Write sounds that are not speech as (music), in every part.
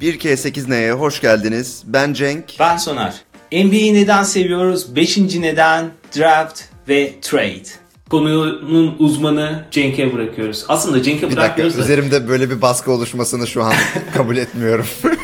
1K8N'ye hoş geldiniz. Ben Cenk. Ben Soner. NBA'yi neden seviyoruz? Beşinci neden draft ve trade. Konunun uzmanı Cenk'e bırakıyoruz. Aslında Cenk'e Bir dakika bırakmıyoruz da. üzerimde böyle bir baskı oluşmasını şu an (laughs) kabul etmiyorum. (laughs)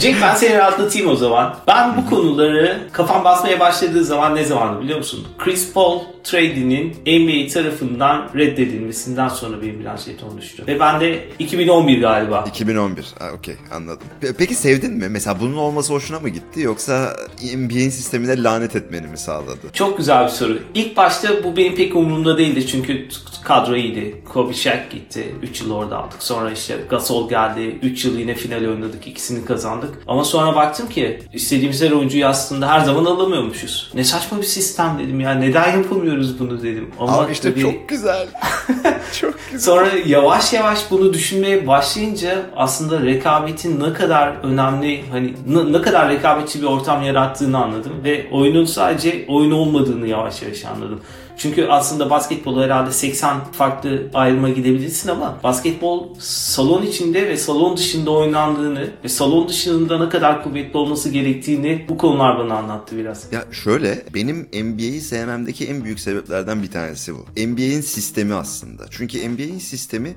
Cenk ben seni rahatlatayım o zaman. Ben bu konuları kafam basmaya başladığı zaman ne zamandı biliyor musun? Chris Paul trade'inin NBA tarafından reddedilmesinden sonra benim biraz jeton düştü. Ve ben de 2011 galiba. 2011. Ha, Okey anladım. Pe- Peki sevdin mi? Mesela bunun olması hoşuna mı gitti yoksa NBA'in sistemine lanet etmeni mi sağladı? Çok güzel bir soru. İlk başta bu benim pek umurumda değildi çünkü kadro iyiydi. Kobe Shaq gitti. 3 yıl orada aldık. Sonra işte Gasol geldi. 3 yıl yine final oynadık. İkisini kazandık. Ama sonra baktım ki istediğimiz her oyuncuyu aslında her zaman alamıyormuşuz. Ne saçma bir sistem dedim ya. Neden yapamıyoruz bunu dedim. Ama Ama işte tabii- çok güzel. (laughs) çok. Sonra yavaş yavaş bunu düşünmeye başlayınca aslında rekabetin ne kadar önemli hani ne, kadar rekabetçi bir ortam yarattığını anladım ve oyunun sadece oyun olmadığını yavaş yavaş anladım. Çünkü aslında basketbolu herhalde 80 farklı ayrıma gidebilirsin ama basketbol salon içinde ve salon dışında oynandığını ve salon dışında ne kadar kuvvetli olması gerektiğini bu konular bana anlattı biraz. Ya şöyle benim NBA'yi sevmemdeki en büyük sebeplerden bir tanesi bu. NBA'in sistemi aslında. Çünkü NBA'in sistemi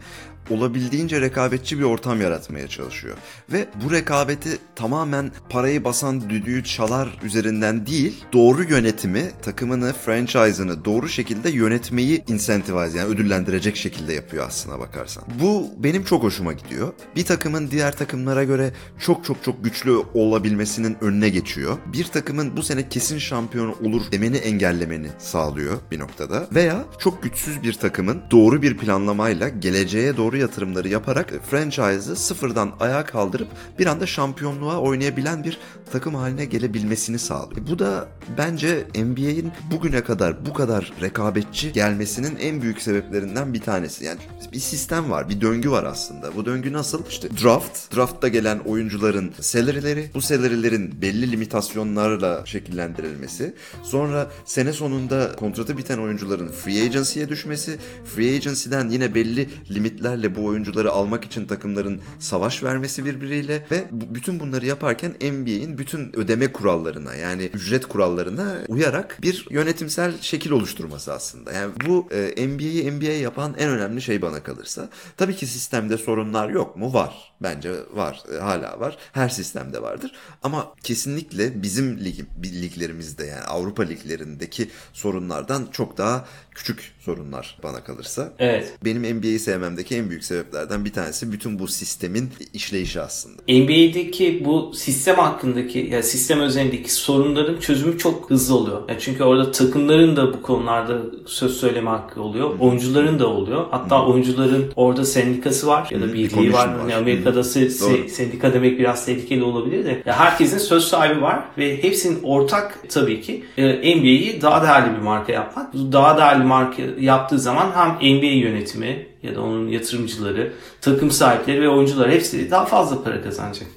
olabildiğince rekabetçi bir ortam yaratmaya çalışıyor. Ve bu rekabeti tamamen parayı basan düdüğü çalar üzerinden değil, doğru yönetimi, takımını, franchise'ını doğru şekilde yönetmeyi incentivize yani ödüllendirecek şekilde yapıyor aslına bakarsan. Bu benim çok hoşuma gidiyor. Bir takımın diğer takımlara göre çok çok çok güçlü olabilmesinin önüne geçiyor. Bir takımın bu sene kesin şampiyon olur demeni engellemeni sağlıyor bir noktada. Veya çok güçsüz bir takımın doğru bir planlamayla geleceğe doğru yatırımları yaparak franchise'ı sıfırdan ayağa kaldırıp bir anda şampiyonluğa oynayabilen bir takım haline gelebilmesini sağlıyor. Bu da bence NBA'in bugüne kadar bu kadar rekabetçi gelmesinin en büyük sebeplerinden bir tanesi. Yani bir sistem var, bir döngü var aslında. Bu döngü nasıl? İşte draft, draftta gelen oyuncuların salary'leri, bu salary'lerin belli limitasyonlarla şekillendirilmesi, sonra sene sonunda kontratı biten oyuncuların free agency'ye düşmesi, free agency'den yine belli limitlerle bu oyuncuları almak için takımların savaş vermesi birbiriyle ve bütün bunları yaparken NBA'in bütün ödeme kurallarına yani ücret kurallarına uyarak bir yönetimsel şekil oluşturması aslında. Yani bu e, NBA'yi NBA yapan en önemli şey bana kalırsa. Tabii ki sistemde sorunlar yok mu? Var. Bence var. E, hala var. Her sistemde vardır. Ama kesinlikle bizim lig, liglerimizde yani Avrupa liglerindeki sorunlardan çok daha küçük sorunlar bana kalırsa. Evet. Benim NBA'yi sevmemdeki en büyük sebeplerden bir tanesi bütün bu sistemin işleyişi aslında. NBA'deki bu sistem hakkındaki ya sistem özelindeki sorunların çözümü çok hızlı oluyor. Ya çünkü orada takımların da bu konularda söz söyleme hakkı oluyor. Oyuncuların da oluyor. Hatta oyuncuların orada sendikası var ya da bir birliği var. var. Hani Amerika'da se- se- sendika demek biraz tehlikeli olabilir de. Ya herkesin söz sahibi var ve hepsinin ortak tabii ki e, NBA'yi daha değerli bir marka yapmak. Daha değerli marka yaptığı zaman hem NBA yönetimi ya da onun yatırımcıları, takım sahipleri ve oyuncular hepsi daha fazla para kazanacak.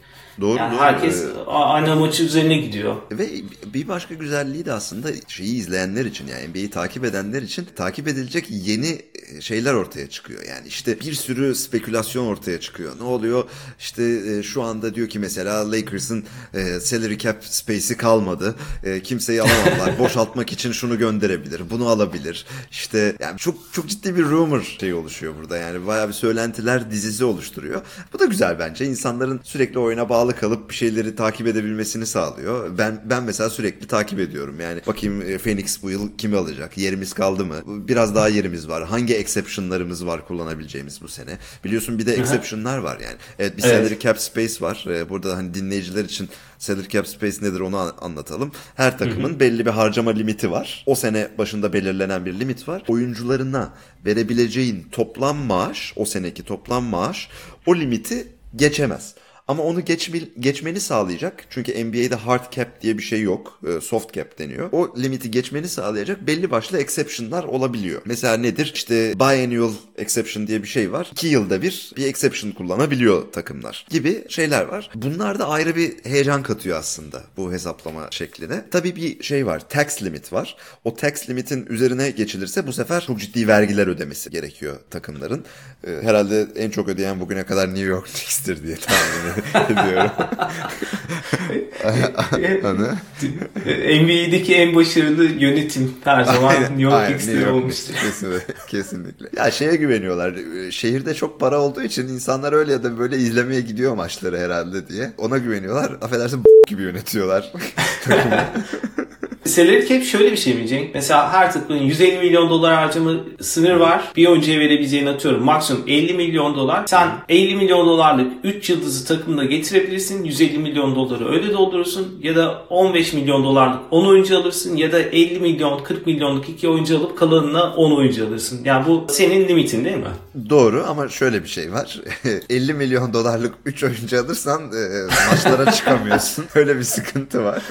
Doğru, Yani doğru. herkes Ee, aynı maçı üzerine gidiyor. Ve bir başka güzelliği de aslında şeyi izleyenler için yani NBA'yi takip edenler için takip edilecek yeni şeyler ortaya çıkıyor. Yani işte bir sürü spekülasyon ortaya çıkıyor. Ne oluyor? İşte e, şu anda diyor ki mesela Lakers'ın e, salary cap space'i kalmadı. E, kimseyi alamadılar. (laughs) Boşaltmak için şunu gönderebilir. Bunu alabilir. İşte yani çok çok ciddi bir rumor şey oluşuyor burada. Yani bayağı bir söylentiler dizisi oluşturuyor. Bu da güzel bence. İnsanların sürekli oyuna bağlı kalıp bir şeyleri takip edebilmesini sağlıyor. Ben ben mesela sürekli takip ediyorum. Yani bakayım e, Phoenix bu yıl kimi alacak? Yerimiz kaldı mı? Biraz daha yerimiz var. Hangi exception'larımız var kullanabileceğimiz bu sene? Biliyorsun bir de exception'lar var yani. Evet bir Evet. salary cap space var. Ee, Burada hani dinleyiciler için salary cap space nedir onu an- anlatalım. Her takımın belli bir harcama limiti var. O sene başında belirlenen bir limit var. Oyuncularına verebileceğin toplam maaş, o seneki toplam maaş o limiti geçemez. Ama onu geçme, geçmeni sağlayacak. Çünkü NBA'de hard cap diye bir şey yok. Ee, Soft cap deniyor. O limiti geçmeni sağlayacak belli başlı exception'lar olabiliyor. Mesela nedir? İşte biannual exception diye bir şey var. 2 yılda bir bir exception kullanabiliyor takımlar gibi şeyler var. Bunlar da ayrı bir heyecan katıyor aslında bu hesaplama şekline. Tabii bir şey var. Tax limit var. O tax limitin üzerine geçilirse bu sefer çok ciddi vergiler ödemesi gerekiyor takımların. Ee, herhalde en çok ödeyen bugüne kadar New York Knicks'tir diye tahmin. (laughs) Anı. NBA'deki en başarılı yönetim her zaman Aynen, New York York olmuştur. Kesinlikle, kesinlikle. Ya şeye güveniyorlar. Şehirde çok para olduğu için insanlar öyle ya da böyle izlemeye gidiyor maçları herhalde diye. Ona güveniyorlar. Affedersin (laughs) gibi yönetiyorlar. (laughs) Salary cap şöyle bir şey mi Cenk? Mesela her takımın 150 milyon dolar harcama sınır var. Bir oyuncuya verebileceğini atıyorum. Maksimum 50 milyon dolar. Sen 50 milyon dolarlık 3 yıldızı takımda getirebilirsin. 150 milyon doları öyle doldurursun. Ya da 15 milyon dolarlık 10 oyuncu alırsın. Ya da 50 milyon 40 milyonluk 2 oyuncu alıp kalanına 10 oyuncu alırsın. Yani bu senin limitin değil mi? Doğru ama şöyle bir şey var. (laughs) 50 milyon dolarlık 3 oyuncu alırsan e, maçlara çıkamıyorsun. (laughs) Öyle bir sıkıntı var.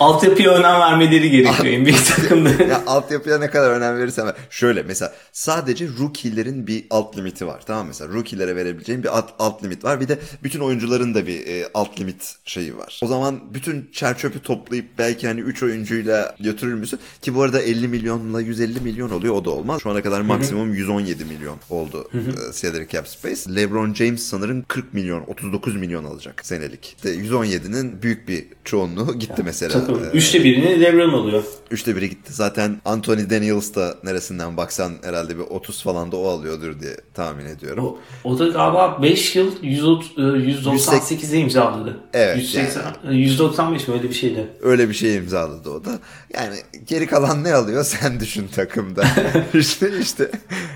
Altyapıya önem vermeleri gerekiyor NBA takımları. (laughs) ya altyapıya ne kadar önem verirsen ver. Şöyle mesela sadece rookie'lerin bir alt limiti var. Tamam mesela rookie'lere verebileceğin bir alt, alt limit var. Bir de bütün oyuncuların da bir e, alt limit şeyi var. O zaman bütün çerçöpü toplayıp belki hani 3 oyuncuyla götürür müsün? Ki bu arada 50 milyonla 150 milyon oluyor o da olmaz. Şu ana kadar maksimum 117 milyon oldu e, salary cap space. LeBron James sanırım 40 milyon 39 milyon alacak senelik. İşte 117'nin büyük bir çoğunluğu gitti mesela. Takım. E, Üçte birini LeBron alıyor. Üçte biri gitti. Zaten Anthony Daniels da neresinden baksan herhalde bir 30 falan da o alıyordur diye tahmin ediyorum. O, o da galiba 5 yıl 198'e imzaladı. Evet, 180, 195 mi öyle bir şeydi. Öyle bir şey imzaladı o da. Yani geri kalan ne alıyor (laughs) sen düşün takımda. (laughs) işte işte.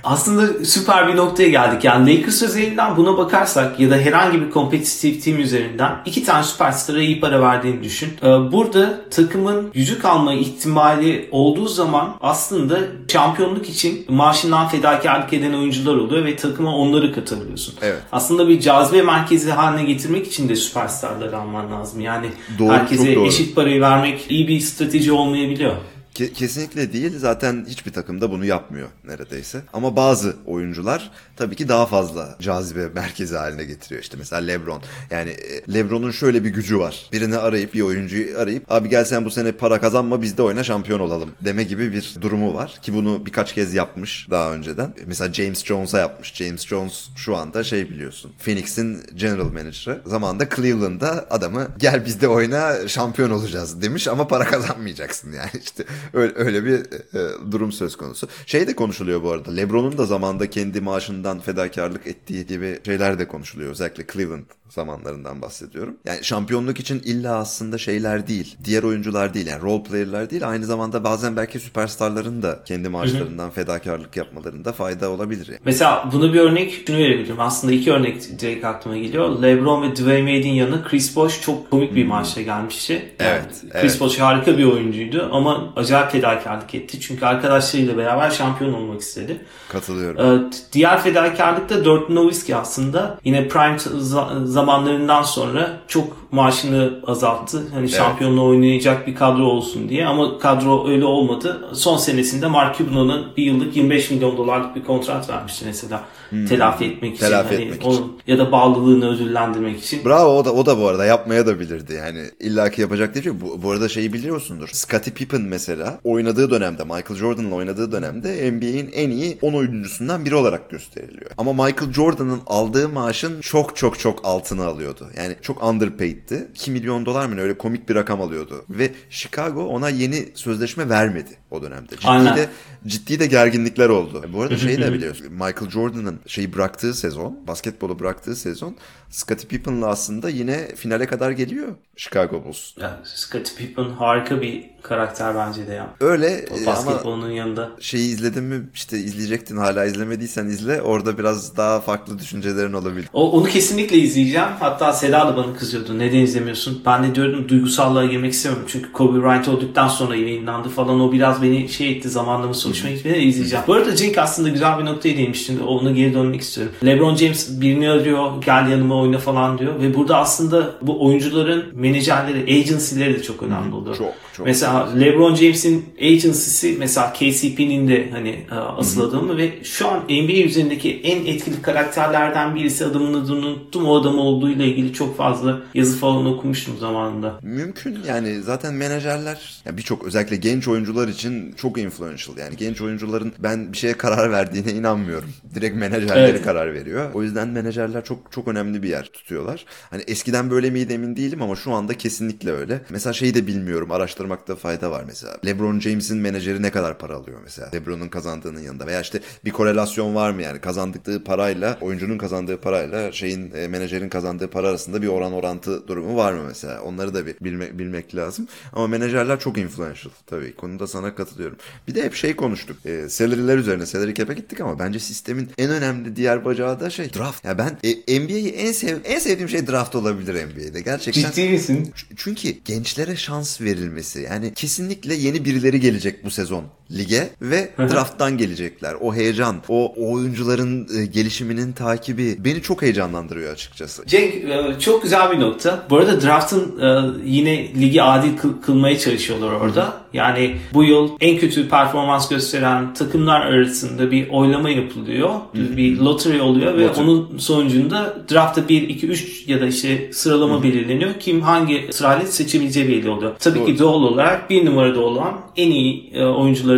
Aslında süper bir noktaya geldik. Yani Lakers üzerinden buna bakarsak ya da herhangi bir kompetitif team üzerinden iki tane süperstara iyi para verdiğini düşün. Ee, Burada takımın yüzük alma ihtimali olduğu zaman aslında şampiyonluk için maaşından fedakarlık eden oyuncular oluyor ve takıma onları katılıyorsun. Evet. Aslında bir cazibe merkezi haline getirmek için de süperstarları alman lazım. Yani Doğru, herkese eşit parayı vermek iyi bir strateji olmayabiliyor. Ke- kesinlikle değil. Zaten hiçbir takımda bunu yapmıyor neredeyse. Ama bazı oyuncular tabii ki daha fazla cazibe merkezi haline getiriyor. İşte mesela LeBron. Yani e, LeBron'un şöyle bir gücü var. Birini arayıp bir oyuncuyu arayıp abi gel sen bu sene para kazanma biz de oyna şampiyon olalım deme gibi bir durumu var. Ki bunu birkaç kez yapmış daha önceden. Mesela James Jones'a yapmış. James Jones şu anda şey biliyorsun. Phoenix'in general manager'ı. Zamanında Cleveland'da adamı gel bizde oyna şampiyon olacağız demiş ama para kazanmayacaksın yani (laughs) işte öyle, öyle bir e, durum söz konusu. Şey de konuşuluyor bu arada. LeBron'un da zamanda kendi maaşından fedakarlık ettiği gibi şeyler de konuşuluyor. Özellikle Cleveland zamanlarından bahsediyorum. Yani şampiyonluk için illa aslında şeyler değil. Diğer oyuncular değil yani role player'lar değil. Aynı zamanda bazen belki süperstarların da kendi maaşlarından fedakarlık yapmalarında fayda olabilir. Yani. Mesela bunu bir örnek şunu verebilirim. Aslında iki örnek direkt aklıma geliyor. LeBron ve Dwayne Wade'in yanına Chris Bosh çok komik bir maaşla gelmişti. Yani Evet, Chris evet. Bosh harika bir oyuncuydu ama acayip fedakarlık etti. Çünkü arkadaşlarıyla beraber şampiyon olmak istedi. Katılıyorum. Ee, Diğer fedakarlık da Dirk Nowitzki aslında yine prime za- zamanlarından sonra çok maaşını azalttı. Hani şampiyonla oynayacak bir kadro olsun diye ama kadro öyle olmadı. Son senesinde Mark Cuban'ın bir yıllık 25 milyon dolarlık bir kontrat vermişti mesela. Telafi etmek için. Hmm. Telafi Hani etmek onun- Ya da bağlılığını ödüllendirmek için. Bravo o da o da bu arada yapmaya da bilirdi yani illaki yapacak diye şey. Bu, bu arada şeyi biliyorsundur. Scottie Pippen mesela oynadığı dönemde Michael Jordan'la oynadığı dönemde NBA'in en iyi 10 oyuncusundan biri olarak gösteriliyor. Ama Michael Jordan'ın aldığı maaşın çok çok çok altını alıyordu. Yani çok underpaid'ti. 2 milyon dolar mı ne öyle komik bir rakam alıyordu. Ve Chicago ona yeni sözleşme vermedi o dönemde. Ciddi Aynen. de ciddi de gerginlikler oldu. Bu arada şey de biliyorsun. Michael Jordan'ın şeyi bıraktığı sezon, basketbolu bıraktığı sezon Scottie Pippen'la aslında yine finale kadar geliyor Chicago Bulls. Yani Scottie Pippen harika bir karakter bence de ya. Öyle e, O ama basketbolun yanında. şeyi izledin mi işte izleyecektin hala izlemediysen izle orada biraz daha farklı düşüncelerin olabilir. O, onu kesinlikle izleyeceğim. Hatta Seda da bana kızıyordu. Neden izlemiyorsun? Ben de diyordum duygusallığa girmek istemiyorum. Çünkü Kobe Bryant olduktan sonra yayınlandı falan. O biraz beni şey etti. Zamanlaması hoşuma gitmedi de izleyeceğim. Bu arada Cenk aslında güzel bir noktaya değinmiştin. Ona geri dönmek istiyorum. LeBron James birini arıyor. Gel yanıma oyna falan diyor. Ve burada aslında bu oyuncuların menajerleri, agency'leri de çok önemli oluyor. Çok, çok. Mesela LeBron James'in agency'si mesela KCP'nin de hani e, asıl adamı ve şu an NBA üzerindeki en etkili karakterlerden birisi adamın adını unuttum. O adam olduğuyla ilgili çok fazla yazı falan okumuştum zamanında. Mümkün yani zaten menajerler yani birçok özellikle genç oyuncular için için çok influential. Yani genç oyuncuların ben bir şeye karar verdiğine inanmıyorum. Direkt menajerleri Evet. karar veriyor. O yüzden menajerler çok çok önemli bir yer tutuyorlar. Hani eskiden böyle miydi emin değilim ama şu anda kesinlikle öyle. Mesela şeyi de bilmiyorum. Araştırmakta fayda var mesela. LeBron James'in menajeri ne kadar para alıyor mesela? LeBron'un kazandığının yanında veya işte bir korelasyon var mı yani kazandıkları parayla oyuncunun kazandığı parayla şeyin e, menajerin kazandığı para arasında bir oran orantı durumu var mı mesela? Onları da bir bilmek, bilmek lazım. Ama menajerler çok influential tabii. Konuda sana katılıyorum. Bir de hep şey konuştuk. E, salary'ler üzerine salary cap'e gittik ama bence sistemin en önemli diğer bacağı da şey draft. Ya ben e, NBA'yi en sev en sevdiğim şey draft olabilir NBA'de. Gerçekten Ciddi misin? Çünkü gençlere şans verilmesi yani kesinlikle yeni birileri gelecek bu sezon lige ve drafttan gelecekler. O heyecan, o, oyuncuların e, gelişiminin takibi beni çok heyecanlandırıyor açıkçası. Cenk e, çok güzel bir nokta. Bu arada draft'ın e, yine ligi adil kıl- kılmaya çalışıyorlar orada. Yani bu yıl en kötü performans gösteren takımlar arasında bir oylama yapılıyor. Bir lottery oluyor ve Lottery. onun sonucunda draftta 1, 2, 3 ya da işte sıralama belirleniyor. Kim hangi sırayla seçebileceği belli oluyor. Tabii ki doğal olarak bir numarada olan en iyi e,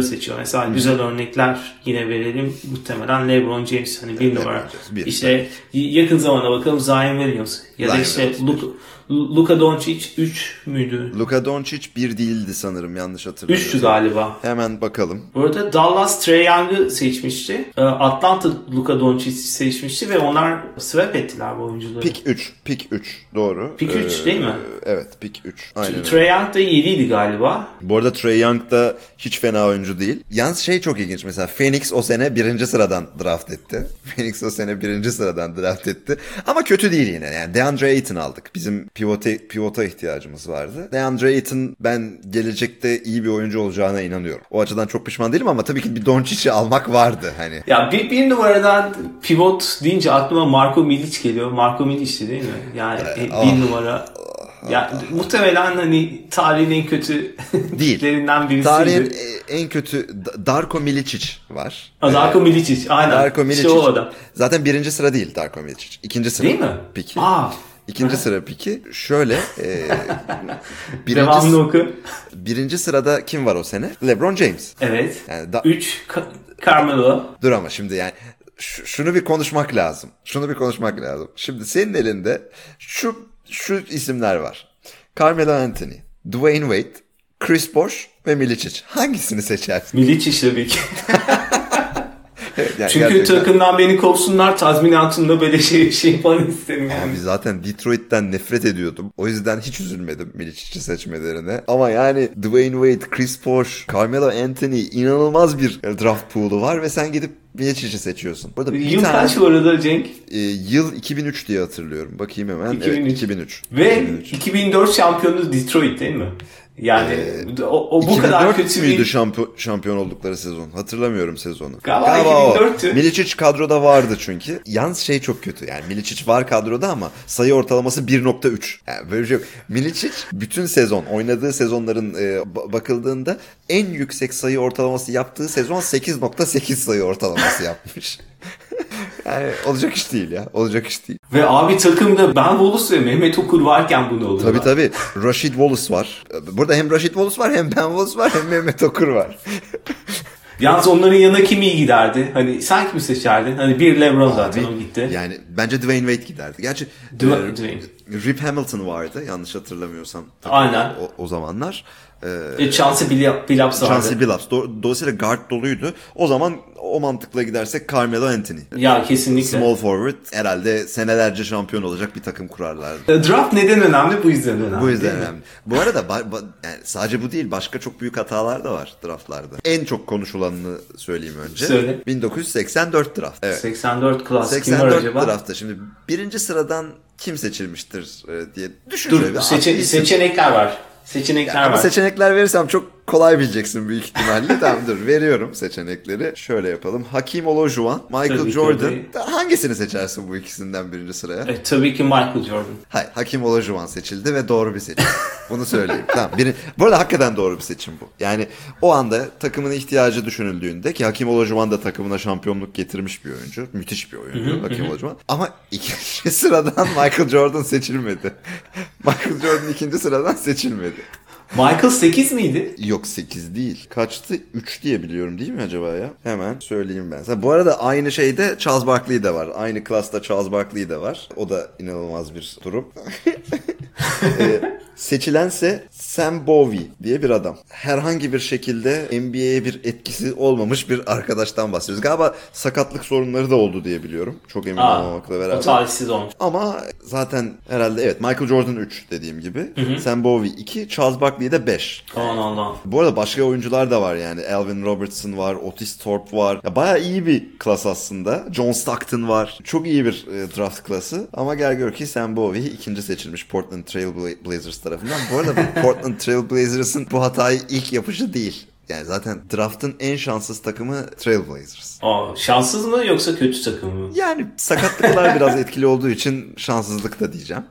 oyuncuları seçiyor. Mesela güzel örnekler yine verelim. Muhtemelen LeBron James hani bir numara. Bir. İşte yakın zamana bakalım Zion Williams ya da işte Williams, Luka, Doncic 3 müydü? Luka Doncic bir değildi sanırım yanlış hatırlamıyorum. 3'tü galiba. Hemen bakalım. Bu arada Dallas Trae Young'ı seçmişti. Ee, Atlanta Luka Doncic seçmişti ve onlar swap ettiler bu oyuncuları. Pick 3. Pick 3. Doğru. Pick üç Ee, değil mi? Evet pick 3. Aynen. Trae Young da 7'ydi galiba. Bu arada Trey Young da hiç fena oyuncu değil. Yalnız şey çok ilginç mesela Phoenix o sene birinci sıradan draft etti. (laughs) Phoenix o sene birinci sıradan draft etti. Ama kötü değil yine. Yani DeAndre Ayton aldık. Bizim pivota, pivota ihtiyacımız vardı. DeAndre Ayton ben gelecekte iyi bir oyuncu olacağına inanıyorum. O açıdan çok pişman değilim ama tabii ki bir Doncic'i almak vardı hani. Ya bir, bir numaradan pivot deyince aklıma Marco Milic geliyor. Marco Milic'ti değil mi? Yani e, ah. bir numara. Ya muhtemelen hani tarihin en kötü (laughs) tiplerinden birisiydi. Tarihin en kötü Darko Milicic var. Ha, Darko Milicic. Aynen. Darko Milicic. İşte o adam. Zaten birinci sıra değil Darko Milicic. İkinci sıra. Değil mi? Piki. Aa. İkinci sıra piki. Şöyle. E, (laughs) birinci, Devamlı oku. birinci sırada kim var o sene? LeBron James. Evet. Yani da- 3 Carmelo. Dur ama şimdi yani şunu bir konuşmak lazım. Şunu bir konuşmak lazım. Şimdi senin elinde şu şu isimler var. Carmelo Anthony, Dwayne Wade, Chris Bosh ve Milicic. Hangisini seçersin? Milic tabii ki. (laughs) Yani Çünkü gerçekten- takımdan beni kovsunlar tazminatında böyle şey, şey falan isterim yani. Abi zaten Detroit'ten nefret ediyordum. O yüzden hiç üzülmedim Milicic'i seçmelerine. Ama yani Dwayne Wade, Chris Bosh, Carmelo Anthony inanılmaz bir draft pool'u var ve sen gidip Milicic'i seçiyorsun. Burada bir Yıl tane kaç bu arada Cenk? e, yıl 2003 diye hatırlıyorum. Bakayım hemen. 2003. Evet 2003. Ve 2003. 2004 şampiyonu Detroit değil mi? Yani o, o bu 2004 kadar kötü müydü bir... şampiyon, şampiyon oldukları sezon? Hatırlamıyorum sezonu. Galiba o. 2004'tü. Milicic kadroda vardı çünkü. Yalnız şey çok kötü. Yani Milicic var kadroda ama sayı ortalaması 1.3. Yani böyle bir şey yok. Milicic bütün sezon oynadığı sezonların e, ba- bakıldığında en yüksek sayı ortalaması yaptığı sezon 8.8 sayı ortalaması yapmış. (laughs) yani olacak iş değil ya. Olacak iş değil. Ve abi takımda Ben Wallace ve Mehmet Okur varken bunu oluyor. Tabii tabii. Rashid Wallace var. Burada hem Rashid Wallace var hem Ben Wallace var hem Mehmet Okur var. (laughs) Yalnız onların yanına kim iyi giderdi? Hani sen kimi seçerdin? Hani bir LeBron zaten o gitti. Yani bence Dwayne Wade giderdi. Gerçi e, Dwayne. Rip Hamilton vardı yanlış hatırlamıyorsam. Tabii Aynen. O, o zamanlar. E, Chauncey Billups vardı. Chauncey Billups. Do- dolayısıyla guard doluydu. O zaman o mantıkla gidersek Carmelo Anthony. Ya kesinlikle. Small forward herhalde senelerce şampiyon olacak bir takım kurarlardı. E, Draft neden önemli? Bu yüzden önemli. Bu yüzden önemli. Bu arada ba- ba- yani sadece bu değil başka çok büyük hatalar da var draftlarda. En çok konuşulanını söyleyeyim önce. Söyle. 1984 draft. Evet. 84 klas kim var 84 acaba? draftta. Şimdi birinci sıradan kim seçilmiştir e, diye düşün. Dur seçe- seçenekler var. Seçenekler Ama var. seçenekler verirsem çok kolay bileceksin büyük ihtimalle. (laughs) tamam dur veriyorum seçenekleri. Şöyle yapalım. Hakim Olajuwon, Michael Tabii ki Jordan. öyle. Hangisini seçersin bu ikisinden birinci sıraya? E, tabii ki Michael Jordan. Hayır, Hakim Olajuwon seçildi ve doğru bir seçim. Bunu söyleyeyim. (laughs) tamam. Biri, bu arada hakikaten doğru bir seçim bu. Yani o anda takımın ihtiyacı düşünüldüğünde ki Hakim Olajuwon da takımına şampiyonluk getirmiş bir oyuncu. Müthiş bir oyuncu Hakim Olajuwon. Ama ikinci (laughs) sıradan Michael Jordan seçilmedi. Michael Jordan ikinci sıradan seçilmedi. Michael 8 miydi? Yok 8 değil. Kaçtı? 3 diye biliyorum değil mi acaba ya? Hemen söyleyeyim ben. Bu arada aynı şeyde Charles Barkley de var. Aynı klasta Charles Barkley de var. O da inanılmaz bir durum. Ee, (laughs) seçilense Sam Bowie diye bir adam. Herhangi bir şekilde NBA'ye bir etkisi olmamış bir arkadaştan bahsediyoruz. Galiba sakatlık sorunları da oldu diye biliyorum. Çok emin Aa, olmamakla o beraber. talihsiz olmuş. Ama zaten herhalde evet Michael Jordan 3 dediğim gibi. Sam Bowie 2, Charles Barkley de 5. Aman Allah. Bu arada başka oyuncular da var yani. Alvin Robertson var, Otis Thorpe var. Ya bayağı iyi bir klas aslında. John Stockton var. Çok iyi bir e, draft klası. Ama gel gör ki Sam Bowie ikinci seçilmiş Portland Trail Bla- Blazers tarafından. Bu arada bu (laughs) Portland Trail Blazers'ın bu hatayı ilk yapışı değil. Yani zaten draft'ın en şanssız takımı Trail Blazers. Aa, şanssız mı yoksa kötü takım mı? Yani sakatlıklar biraz etkili olduğu için şanssızlık da diyeceğim.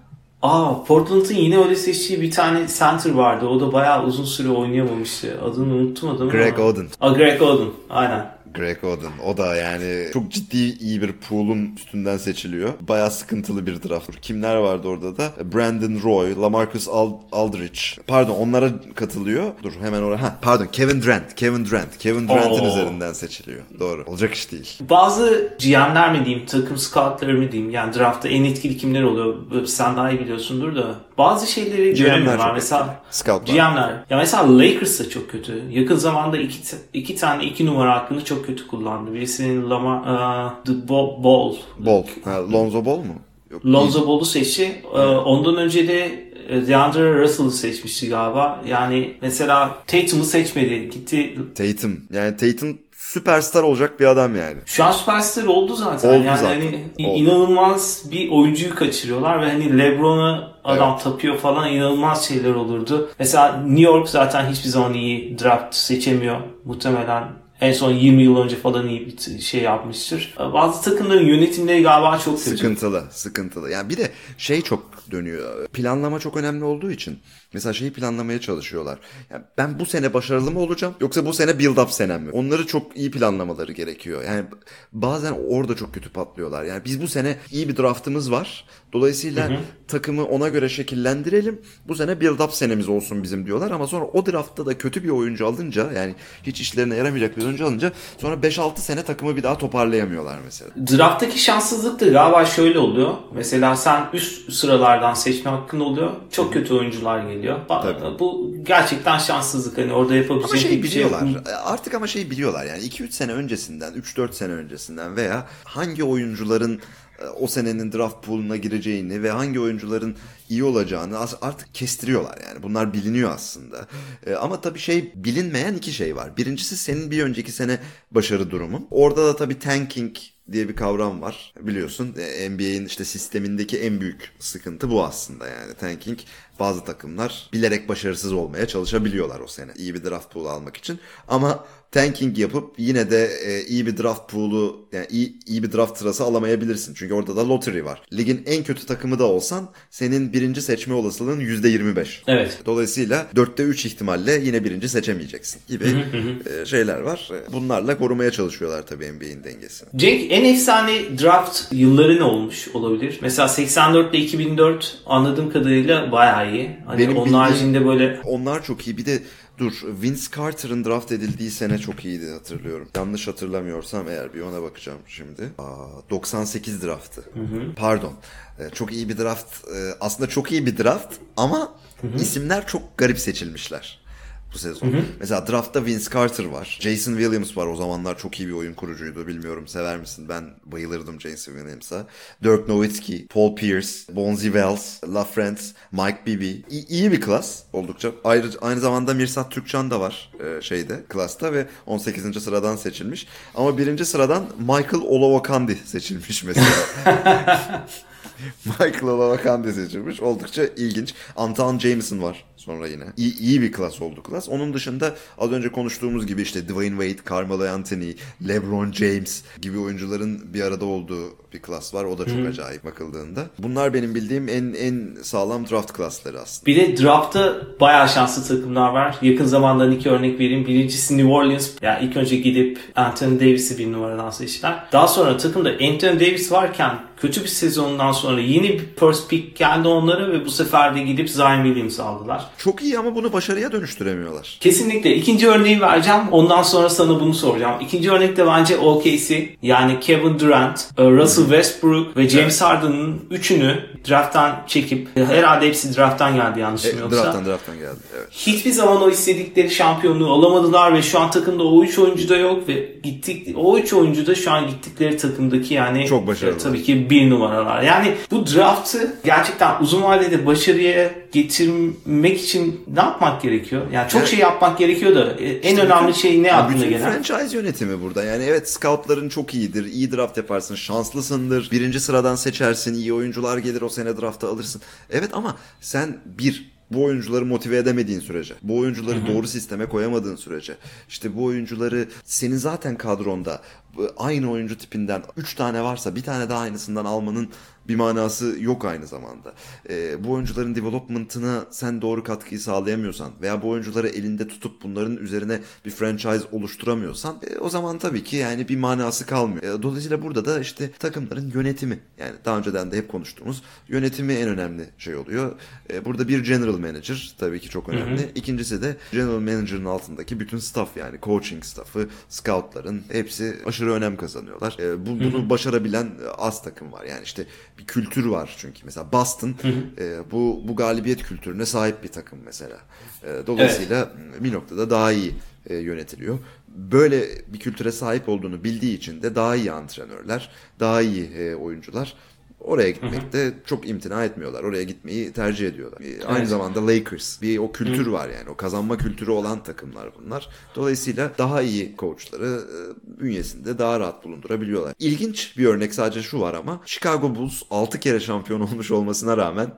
Aa Portland'ın yine öyle seçtiği bir tane center vardı. O da bayağı uzun süre oynayamamıştı. Adını unuttum adamı. Greg. Oden. Aa Greg Oden. Aynen. Greg Oden. O da yani çok ciddi iyi bir pool'un üstünden seçiliyor. Bayağı sıkıntılı bir draft. Kimler vardı orada da? Brandon Roy, LaMarcus Ald- Aldridge. Pardon onlara katılıyor. Dur hemen oraya. Ha, pardon Kevin Durant. Kevin Durant. Kevin Durant'ın üzerinden seçiliyor. Doğru. Olacak iş değil. Bazı GM'ler mi diyeyim, takım scoutları mı diyeyim. Yani draftta en etkili kimler oluyor? Sen daha iyi biliyorsundur da. Bazı şeyleri göremiyorlar. Mesela. GM'ler. Ya mesela Lakers da çok kötü. Yakın zamanda iki, iki tane iki numara hakkını çok kötü kullandı. Birisinin Lamar, uh, The Bo- Ball. Ball. Ha, Lonzo Ball mu? Yok. Lonzo Ball'u seçti. Ee, Ondan önce de e, DeAndre Russell'ı seçmişti galiba. Yani mesela Tatum'u seçmedi. Gitti. Tatum. Yani Tatum süperstar olacak bir adam yani. Şu an süperstar oldu zaten. Oldu yani zaten. hani Oldu. inanılmaz bir oyuncuyu kaçırıyorlar ve hani LeBron'a adam tapıyor falan inanılmaz şeyler olurdu. Mesela New York zaten hiçbir zaman iyi draft seçemiyor. Muhtemelen en son 20 yıl önce falan iyi bir şey yapmıştır. Bazı takımların yönetimleri galiba çok kötü. Sıkıntılı, sıkıntılı. Yani bir de şey çok dönüyor. Planlama çok önemli olduğu için mesela şeyi planlamaya çalışıyorlar. Yani ben bu sene başarılı mı olacağım yoksa bu sene build up senem mi? Onları çok iyi planlamaları gerekiyor. Yani bazen orada çok kötü patlıyorlar. Yani biz bu sene iyi bir draftımız var. Dolayısıyla takımı ona göre şekillendirelim. Bu sene build up senemiz olsun bizim diyorlar ama sonra o draftta da kötü bir oyuncu alınca yani hiç işlerine yaramayacak bir oyuncu alınca sonra 5-6 sene takımı bir daha toparlayamıyorlar mesela. Drafttaki şanssızlık da galiba şöyle oluyor. Mesela sen üst sıralardan seçme hakkın oluyor. Çok kötü oyuncular geliyor. Ba- Tabii. Bu gerçekten şanssızlık. Hani orada Ama yapabileceğin şey bir şey yok. biliyorlar. Artık ama şey biliyorlar yani 2-3 sene öncesinden, 3-4 sene öncesinden veya hangi oyuncuların e, o senenin draft pool'una gireceğini ve hangi oyuncuların iyi olacağını artık kestiriyorlar yani. Bunlar biliniyor aslında. E, Ama tabii şey bilinmeyen iki şey var. Birincisi senin bir önceki sene başarı durumun. Orada da tabii tanking diye bir kavram var. Biliyorsun e, NBA'in işte sistemindeki en büyük sıkıntı bu aslında yani. Tanking bazı takımlar bilerek başarısız olmaya çalışabiliyorlar o sene. iyi bir draft pool'u almak için. Ama tanking yapıp yine de e, iyi bir draft pool'u yani iyi, iyi bir draft sırası alamayabilirsin. Çünkü orada da lottery var. Ligin en kötü takımı da olsan senin birinci seçme olasılığın %25. Evet. Dolayısıyla 4'te 3 ihtimalle yine birinci seçemeyeceksin gibi e, şeyler var. E, Bunlarla korumaya çalışıyorlar tabii NBA'in dengesini. Cenk en efsane draft yılları ne olmuş olabilir? Mesela 84 ile 2004 anladığım kadarıyla bayağı iyi. Hani Benim onun bildiğim- haricinde böyle Onlar çok iyi. Bir de dur Vince Carter'ın draft edildiği sene çok iyiydi hatırlıyorum. Yanlış hatırlamıyorsam eğer bir ona bakacağım şimdi. Aa, 98 draftı. Pardon. Ee, Çok iyi bir draft. Ee, Aslında çok iyi bir draft ama isimler çok garip seçilmişler bu sezon. Mesela draftta Vince Carter var. Jason Williams var. O zamanlar çok iyi bir oyun kurucuydu. Bilmiyorum sever misin? Ben bayılırdım Jason Williams'a. Dirk Nowitzki, Paul Pierce, Bonzi Wells, LaFrance, Mike Bibby. İyi, iyi bir klas oldukça. Ayrıca aynı zamanda Mirsat Türkcan da var e, şeyde klasta ve 18. sıradan seçilmiş. Ama birinci sıradan Michael Olowokandi seçilmiş mesela. (laughs) Michael Olowokandi seçilmiş. Oldukça ilginç. Anton Jameson var sonra yine. İyi, iyi bir klas oldu klas. Onun dışında az önce konuştuğumuz gibi işte Dwayne Wade, Carmelo Anthony, LeBron James gibi oyuncuların bir arada olduğu bir klas var. O da çok acayip bakıldığında. Bunlar benim bildiğim en en sağlam draft klasları aslında. bir de draftta bayağı şanslı takımlar var. Yakın zamandan iki örnek vereyim. Birincisi New Orleans. Yani ilk önce gidip Anthony Davis'i bir numaradan seçtiler. Daha sonra takımda Anthony Davis varken kötü bir sezonundan sonra yeni bir first pick geldi onlara ve bu sefer de gidip Zion Williams aldılar. Çok iyi ama bunu başarıya dönüştüremiyorlar. Kesinlikle. İkinci örneği vereceğim. Ondan sonra sana bunu soracağım. İkinci örnek de bence OKC. Yani Kevin Durant, e, Russell Westbrook ve James Harden'ın üçünü drafttan çekip herhalde hepsi drafttan geldi yanlışım E, yoksa. drafttan drafttan geldi. Evet. Hiçbir zaman o istedikleri şampiyonluğu alamadılar ve şu an takımda o üç oyuncu da yok ve gittik o üç oyuncu da şu an gittikleri takımdaki yani Çok başarılı. e, tabii ki bir numaralar. Yani bu draftı gerçekten uzun vadede başarıya getirmek için ne yapmak gerekiyor? Yani çok Evet. şey yapmak gerekiyor da e, en İşte önemli bütün- şey ne aklına bütün gelen? franchise yönetimi burada. Yani evet scoutların çok iyidir. iyi draft yaparsın. Şanslısındır. Birinci sıradan seçersin. iyi oyuncular gelir o sene drafta alırsın. Evet ama sen bir bu oyuncuları motive edemediğin sürece, bu oyuncuları doğru sisteme koyamadığın sürece, işte bu oyuncuları senin zaten kadronda aynı oyuncu tipinden 3 tane varsa bir tane daha aynısından almanın bir manası yok aynı zamanda. Ee, bu oyuncuların development'ına sen doğru katkıyı sağlayamıyorsan veya bu oyuncuları elinde tutup bunların üzerine bir franchise oluşturamıyorsan e, o zaman tabii ki yani bir manası kalmıyor. E, dolayısıyla burada da işte takımların yönetimi yani daha önceden de hep konuştuğumuz yönetimi en önemli şey oluyor. E, burada bir general manager tabii ki çok önemli. İkincisi de general manager'ın altındaki bütün staff yani coaching staff'ı, scoutların hepsi aşırı önem kazanıyorlar. E, bu, bunu başarabilen e, az takım var. Yani işte bir kültür var çünkü. Mesela Boston e, bu bu galibiyet kültürüne sahip bir takım mesela. E, dolayısıyla bir noktada daha iyi e, yönetiliyor. Böyle bir kültüre sahip olduğunu bildiği için de daha iyi antrenörler, daha iyi e, oyuncular oraya gitmekte çok imtina etmiyorlar. Oraya gitmeyi tercih ediyorlar. E, Aynı Evet. zamanda Lakers bir o kültür var yani. O kazanma kültürü olan takımlar bunlar. Dolayısıyla daha iyi koçları e, bünyesinde daha rahat bulundurabiliyorlar. İlginç bir örnek sadece şu var ama Chicago Bulls 6 kere şampiyon olmuş olmasına rağmen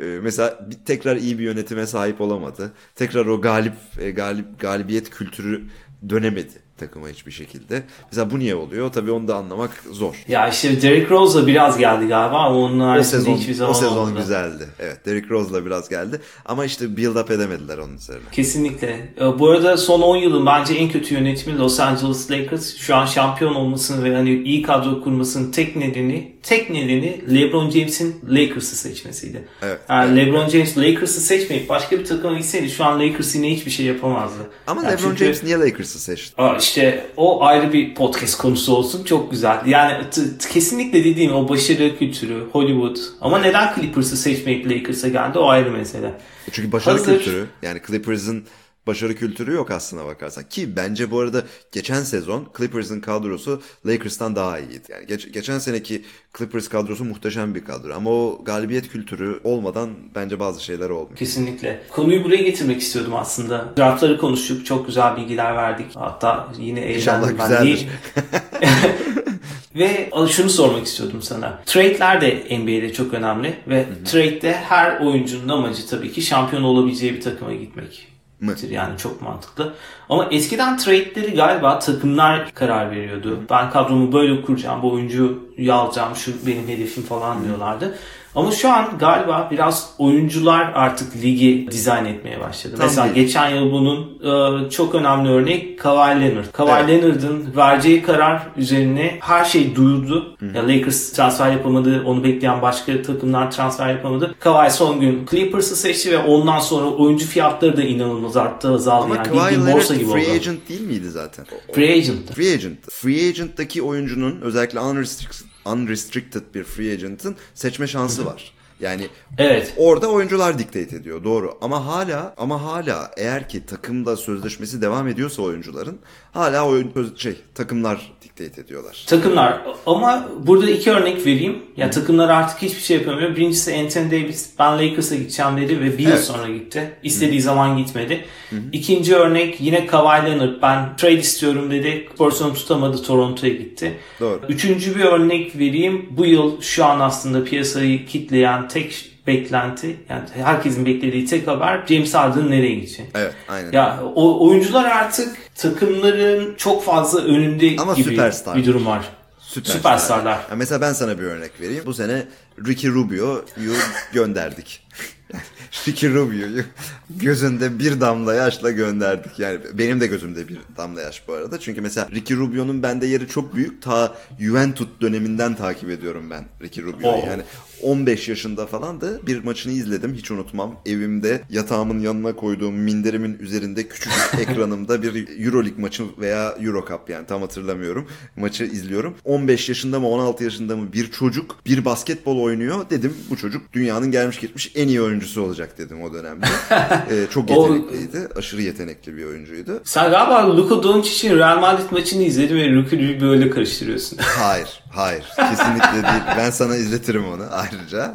e, mesela tekrar iyi bir yönetime sahip olamadı. Tekrar o galip e, galip galibiyet kültürü dönemedi takıma hiçbir şekilde. Mesela bu niye oluyor? Tabii onu da anlamak zor. Ya işte Derrick Rose'la biraz geldi galiba ama onun O haricinde sezon, hiçbir zaman o sezon olmadı. güzeldi. Evet, Derrick Rose'la biraz geldi. Ama işte build up edemediler onun üzerine. Kesinlikle. Ee, Bu arada son 10 yılın bence en kötü yönetimi Los Angeles Lakers. Şu an şampiyon olmasının ve hani iyi kadro kurmasının tek nedeni tek nedeni LeBron James'in Lakers'ı seçmesiydi. Evet. Yani LeBron James Lakers'ı seçmeyip başka bir takıma gitseydi şu an Lakers yine hiçbir şey yapamazdı. Ama Yani LeBron çünkü- James niye Lakers'ı seçti? Aa, işte o ayrı bir podcast konusu olsun çok güzel. Yani kesinlikle dediğim o başarı kültürü, Hollywood. Ama neden Clippers'ı seçmeyip Lakers'a geldi o ayrı mesele. Çünkü başarı Hazır. kültürü yani Clippers'ın başarı kültürü yok aslına bakarsan. Ki bence bu arada geçen sezon Clippers'ın kadrosu Lakers'tan daha iyiydi. Yani geç- geçen seneki Clippers kadrosu muhteşem bir kadro. Ama o galibiyet kültürü olmadan bence bazı şeyler olmuyor. Kesinlikle. Konuyu buraya getirmek istiyordum aslında. Draftları konuştuk. Çok güzel bilgiler verdik. Hatta yine eğlendim. Ben. Niye- (laughs) Ve şunu sormak istiyordum sana. Trade'ler de NBA'de çok önemli ve trade'de her oyuncunun amacı tabii ki şampiyon olabileceği bir takıma gitmek. Mı? Yani çok mantıklı. Ama eskiden trade'leri galiba takımlar karar veriyordu. Ben kadromu böyle kuracağım, bu oyuncuyu alacağım, şu benim hedefim falan diyorlardı. Ama şu an galiba biraz oyuncular artık ligi dizayn etmeye başladı. Tam Mesela değil. geçen yıl bunun e, çok önemli örnek Kawhi Leonard. Kawhi Evet. Leonard'ın vereceği karar üzerine her şey duyuldu. Ya Lakers transfer yapamadı, onu bekleyen başka takımlar transfer yapamadı. Kawhi son gün Clippers'ı seçti ve ondan sonra oyuncu fiyatları da inanılmaz arttı, azaldı. Ama yani Kawhi Leonard borsa gibi free oldu. agent değil miydi zaten? Free agent. Free agent. Free agent'taki oyuncunun özellikle unrestricted, unrestricted bir free agent'ın seçme şansı var. Yani Evet. Orada oyuncular dictate ediyor doğru ama hala ama hala eğer ki takımda sözleşmesi devam ediyorsa oyuncuların hala oyun şey takımlar dictate ediyorlar. Takımlar ama burada iki örnek vereyim. Ya takımlar artık hiçbir şey yapamıyor. Birincisi Anthony Davis ben Lakers'a gideceğim dedi ve bir yıl Evet. sonra gitti. İstediği zaman gitmedi. İkinci örnek yine Kawhi Leonard ben trade istiyorum dedi. Spurs'unu tutamadı Toronto'ya gitti. Doğru. Üçüncü bir örnek vereyim. Bu yıl şu an aslında piyasayı kitleyen tek beklenti yani herkesin beklediği tek haber James Harden nereye gidecek? Evet aynen. Ya o oyuncular artık takımların çok fazla önünde Ama gibi süperstar. bir durum var. Süperstarlar. Ya mesela ben sana bir örnek vereyim. Bu sene Ricky Rubio'yu gönderdik. (laughs) Ricky Rubio'yu gözünde bir damla yaşla gönderdik. Yani benim de gözümde bir damla yaş bu arada. Çünkü mesela Ricky Rubio'nun bende yeri çok büyük. Ta Juventus döneminden takip ediyorum ben Ricky Rubio'yu. Oo. Yani 15 yaşında falan da bir maçını izledim. Hiç unutmam. Evimde yatağımın yanına koyduğum minderimin üzerinde küçük (laughs) ekranımda bir Euroleague maçı veya Euro Cup yani tam hatırlamıyorum. Maçı izliyorum. 15 yaşında mı 16 yaşında mı bir çocuk bir basketbol oynuyor. Dedim bu çocuk dünyanın gelmiş geçmiş en iyi oyuncusu olacak dedim o dönemde. (laughs) ee, çok yetenekliydi. Aşırı yetenekli bir oyuncuydu. Sen galiba Luka Doncic'in Real Madrid maçını izledin ve Luka böyle karıştırıyorsun. Hayır, hayır. Kesinlikle değil. Ben sana izletirim onu ayrıca.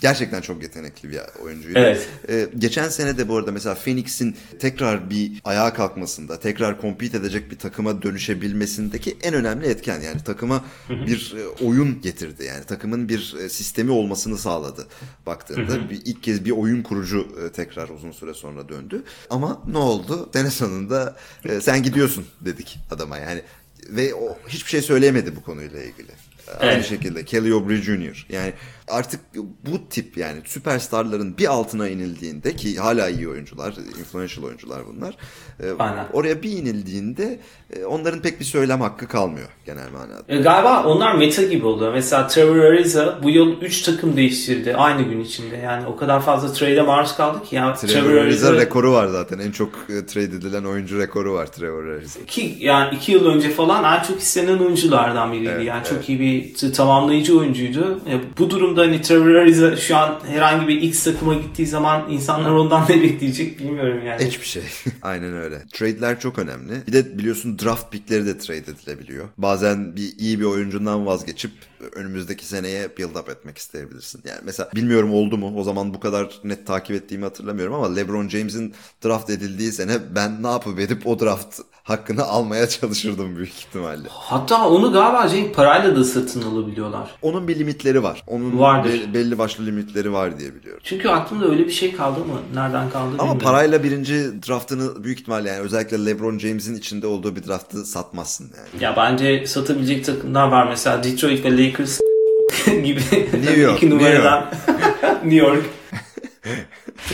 Gerçekten çok yetenekli bir oyuncuydu. Evet. Ee, geçen sene de bu arada mesela Phoenix'in tekrar bir ayağa kalkmasında, tekrar compete edecek bir takıma dönüşebilmesindeki en önemli etken. Yani takıma bir e, oyun getirdi. Yani takımın bir e, sistemi olmasını sağladı baktığında. bir, ilk kez bir oyun kurucu e, tekrar uzun süre sonra döndü. Ama ne oldu? Sene sonunda sen gidiyorsun dedik adama yani. Ve o hiçbir şey söyleyemedi bu konuyla ilgili. Aynı Evet. şekilde Kelly Oubre Jr. Yani artık bu tip yani süperstarların bir altına inildiğinde ki hala iyi oyuncular, influential oyuncular bunlar. e, Aynen. Oraya bir inildiğinde e, onların pek bir söylem hakkı kalmıyor genel manada. E, galiba onlar meta gibi oluyor. Mesela Trevor Ariza bu yıl 3 takım değiştirdi aynı gün içinde. Yani o kadar fazla trade'e maruz kaldı ki. Yani Trevor Ariza rekoru var zaten. En çok trade edilen oyuncu rekoru var Trevor Ariza. ki yani 2 yıl önce falan en çok istenen oyunculardan biriydi. Evet, yani evet. çok iyi bir tamamlayıcı oyuncuydu. E, bu durumda hani Trevor Ariza şu an herhangi bir X takıma gittiği zaman insanlar ondan (laughs) ne bekleyecek bilmiyorum yani. Hiçbir şey. (laughs) Aynen öyle. Trade'ler çok önemli. Bir de biliyorsun draft pickleri de trade edilebiliyor. Bazen bir iyi bir oyuncundan vazgeçip önümüzdeki seneye build up etmek isteyebilirsin. Yani mesela bilmiyorum oldu mu? O zaman bu kadar net takip ettiğimi hatırlamıyorum ama LeBron James'in draft edildiği sene ben ne yapıp edip o draft hakkını almaya çalışırdım büyük ihtimalle. Hatta onu galiba Cenk parayla da satın alabiliyorlar. Onun bir limitleri var. Onun Vardır. be- belli başlı limitleri var diye biliyorum. Çünkü aklımda öyle bir şey kaldı mı? Nereden kaldı Ama bilmiyorum. parayla birinci draftını büyük ihtimalle yani özellikle LeBron James'in içinde olduğu bir draftı satmazsın yani. Ya bence satabilecek takımlar var. Mesela Detroit ve Lakers (laughs) gibi. New York, iki numaradan (laughs) New York. (laughs)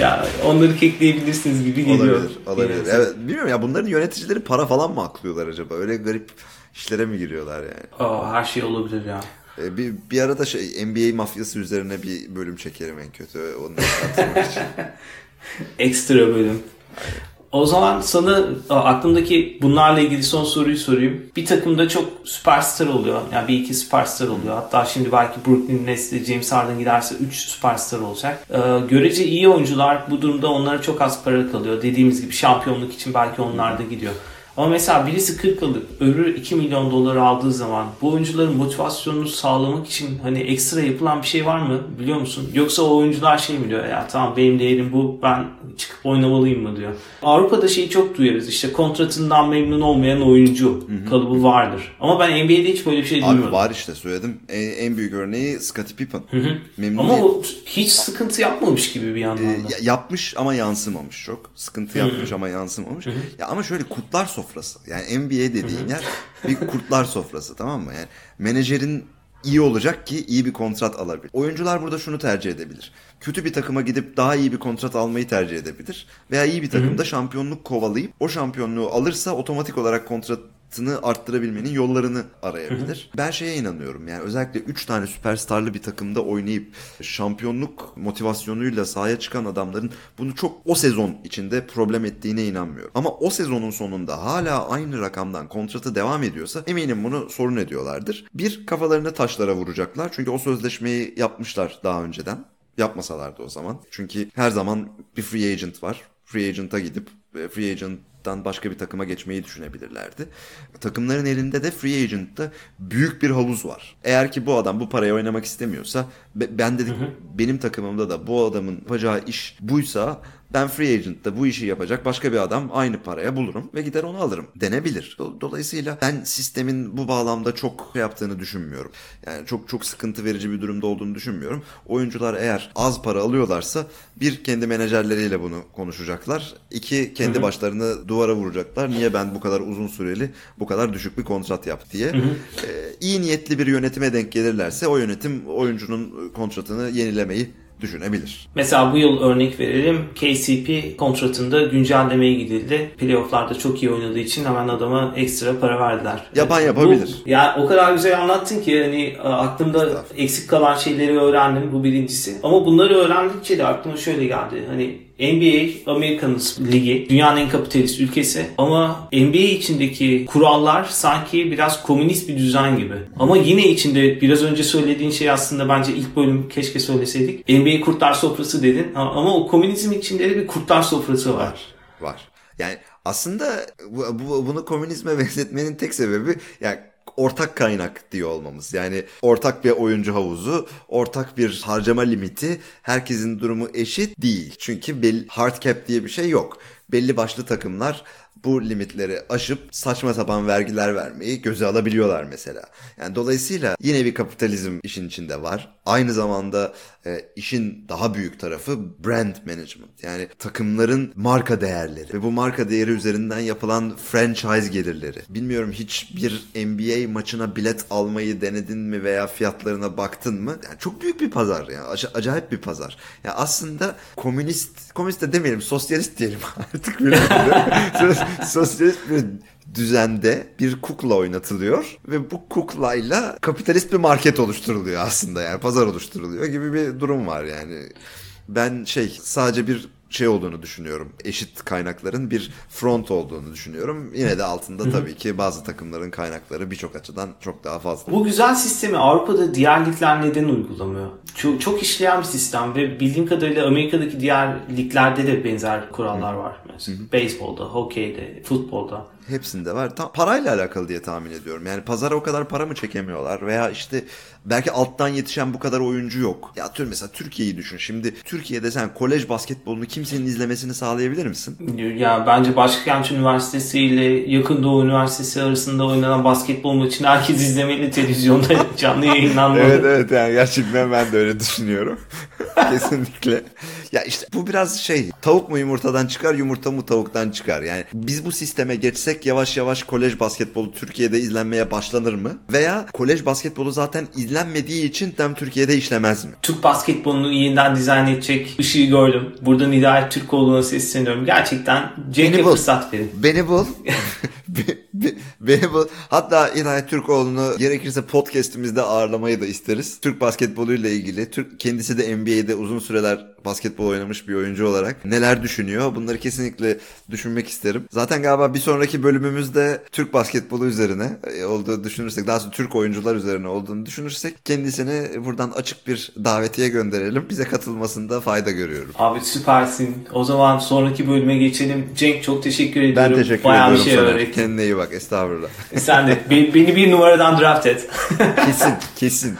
ya onları kekleyebilirsiniz gibi geliyor. Olabilir, olabilir. Yani. Evet, bilmiyorum ya bunların yöneticileri para falan mı aklıyorlar acaba? Öyle garip işlere mi giriyorlar yani? Aa, her şey olabilir ya. Ee, bir, bir arada şey NBA mafyası üzerine bir bölüm çekerim en kötü. Tartışmak için. (laughs) Ekstra bölüm. O zaman sana aklımdaki bunlarla ilgili son soruyu sorayım. Bir takımda çok süperstar oluyor. Yani bir iki süperstar oluyor. Hatta şimdi belki Brooklyn Nets'te James Harden giderse 3 süperstar olacak. Ee, görece iyi oyuncular bu durumda onlara çok az para kalıyor. Dediğimiz gibi şampiyonluk için belki onlar da gidiyor. Ama mesela birisi 40 alıp öbürü 2 milyon dolar aldığı zaman bu oyuncuların motivasyonunu sağlamak için hani ekstra yapılan bir şey var mı biliyor musun? Yoksa o oyuncular şey mi diyor ya tamam benim değerim bu ben çıkıp oynamalıyım mı diyor. Avrupa'da şeyi çok duyarız işte kontratından memnun olmayan oyuncu kalıbı vardır. Ama ben NBA'de hiç böyle bir şey Abi duymadım. var işte söyledim. En, en büyük örneği Scottie Pippen. Memnun Ama o hiç sıkıntı yapmamış gibi bir yandan Ee, da. ya- yapmış ama yansımamış çok. Sıkıntı yapmış ama yansımamış. Ya ama şöyle kurtlar sofrası. Yani NBA dediğin yer bir kurtlar sofrası tamam mı? Yani menajerin iyi olacak ki iyi bir kontrat alabilir. Oyuncular burada şunu tercih edebilir. Kötü bir takıma gidip daha iyi bir kontrat almayı tercih edebilir. Veya iyi bir takımda şampiyonluk kovalayıp o şampiyonluğu alırsa otomatik olarak kontratını arttırabilmenin yollarını arayabilir. Ben şeye inanıyorum. Yani özellikle 3 tane süperstarlı bir takımda oynayıp şampiyonluk motivasyonuyla sahaya çıkan adamların bunu çok o sezon içinde problem ettiğine inanmıyorum. Ama o sezonun sonunda hala aynı rakamdan kontratı devam ediyorsa eminim bunu sorun ediyorlardır. Bir kafalarını taşlara vuracaklar. Çünkü o sözleşmeyi yapmışlar daha önceden. Yapmasalardı o zaman. Çünkü her zaman bir free agent var. Free agent'a gidip e, free agent'tan başka bir takıma geçmeyi düşünebilirlerdi. Takımların elinde de free agent'ta büyük bir havuz var. Eğer ki bu adam bu paraya oynamak istemiyorsa be- ben dedik benim takımımda da bu adamın yapacağı iş buysa ben free agent'ta bu işi yapacak başka bir adam aynı paraya bulurum ve gider onu alırım denebilir. Do- Dolayısıyla ben sistemin bu bağlamda çok şey yaptığını düşünmüyorum. Yani çok çok sıkıntı verici bir durumda olduğunu düşünmüyorum. Oyuncular eğer az para alıyorlarsa bir kendi menajerleriyle bunu konuşacaklar. İki kendi başlarını duvara vuracaklar. Niye ben bu kadar uzun süreli bu kadar düşük bir kontrat yap diye. Ee, iyi niyetli bir yönetime denk gelirlerse o yönetim oyuncunun kontratını yenilemeyi düşünebilir. Mesela bu yıl örnek verelim. KCP kontratında güncellemeye gidildi. Playoff'larda çok iyi oynadığı için hemen adama ekstra para verdiler. Yapan yapabilir. Bu, yani o kadar güzel anlattın ki hani aklımda eksik kalan şeyleri öğrendim bu birincisi. Ama bunları öğrendikçe de aklıma şöyle geldi. Hani NBA Amerikan Ligi dünyanın en kapitalist ülkesi ama NBA içindeki kurallar sanki biraz komünist bir düzen gibi. Ama yine içinde biraz önce söylediğin şey aslında bence ilk bölüm keşke söyleseydik. NBA kurtlar sofrası dedin ama o komünizm içinde de bir kurtlar sofrası var. Var. Var. Yani aslında bu, bu, bunu komünizme (laughs) benzetmenin tek sebebi yani ortak kaynak diyor olmamız. Yani ortak bir oyuncu havuzu, ortak bir harcama limiti, herkesin durumu eşit değil. Çünkü belli, hard cap diye bir şey yok. Belli başlı takımlar bu limitleri aşıp saçma sapan vergiler vermeyi göze alabiliyorlar mesela. Yani dolayısıyla yine bir kapitalizm işin içinde var. Aynı zamanda e, işin daha büyük tarafı brand management. Yani takımların marka değerleri ve bu marka değeri üzerinden yapılan franchise gelirleri. Bilmiyorum hiçbir NBA maçına bilet almayı denedin mi veya fiyatlarına baktın mı? Yani çok büyük bir pazar ya. Acayip bir pazar. Ya yani aslında komünist, komünist de demeyelim, sosyalist diyelim (laughs) artık (laughs) sosyalist bir düzende bir kukla oynatılıyor ve bu kuklayla kapitalist bir market oluşturuluyor aslında yani pazar oluşturuluyor gibi bir durum var yani. Ben şey sadece bir şey olduğunu düşünüyorum. Eşit kaynakların bir front olduğunu düşünüyorum. Yine de altında tabii ki bazı takımların kaynakları birçok açıdan çok daha fazla. Bu güzel sistemi Avrupa'da diğer ligler neden uygulamıyor? Çok, çok işleyen bir sistem ve bildiğim kadarıyla Amerika'daki diğer liglerde de benzer kurallar var. Mesela beyzbolda, hokeyde, futbolda hepsinde var. Tam parayla alakalı diye tahmin ediyorum. Yani pazara o kadar para mı çekemiyorlar veya işte belki alttan yetişen bu kadar oyuncu yok. Ya tür mesela Türkiye'yi düşün. Şimdi Türkiye'de sen kolej basketbolunu kimsenin izlemesini sağlayabilir misin? Ya bence Başkent Üniversitesi ile Yakın Doğu Üniversitesi arasında oynanan basketbol maçını herkes izlemeli televizyonda canlı yayınlanmalı. (laughs) evet evet yani gerçekten ben de öyle düşünüyorum. (laughs) Kesinlikle. Ya işte bu biraz şey tavuk mu yumurtadan çıkar yumurta mı tavuktan çıkar. Yani biz bu sisteme geçsek yavaş yavaş kolej basketbolu Türkiye'de izlenmeye başlanır mı? Veya kolej basketbolu zaten izlenmediği için tam Türkiye'de işlemez mi? Türk basketbolunu yeniden dizayn edecek ışığı gördüm. Buradan Hidayet Türkoğlu'na sesleniyorum. Gerçekten Cenk'e fırsat verin. Beni bul. (laughs) Beni bul. Hatta İnayet Türkoğlu'nu gerekirse podcastimizde ağırlamayı da isteriz. Türk basketboluyla ilgili. Türk kendisi de NBA'de uzun süreler basketbol oynamış bir oyuncu olarak neler düşünüyor? Bunları kesinlikle düşünmek isterim. Zaten galiba bir sonraki bölümümüzde Türk basketbolu üzerine e, olduğu düşünürsek, daha sonra Türk oyuncular üzerine olduğunu düşünürsek kendisini buradan açık bir davetiye gönderelim. Bize katılmasında fayda görüyorum. Abi süpersin. O zaman sonraki bölüme geçelim. Cenk çok teşekkür ediyorum. Ben teşekkür Bayağı ediyorum bir şey sana. Öğrettim. Kendine iyi bak. Estağfurullah. Sen de. Beni bir numaradan draft et. kesin. Kesin.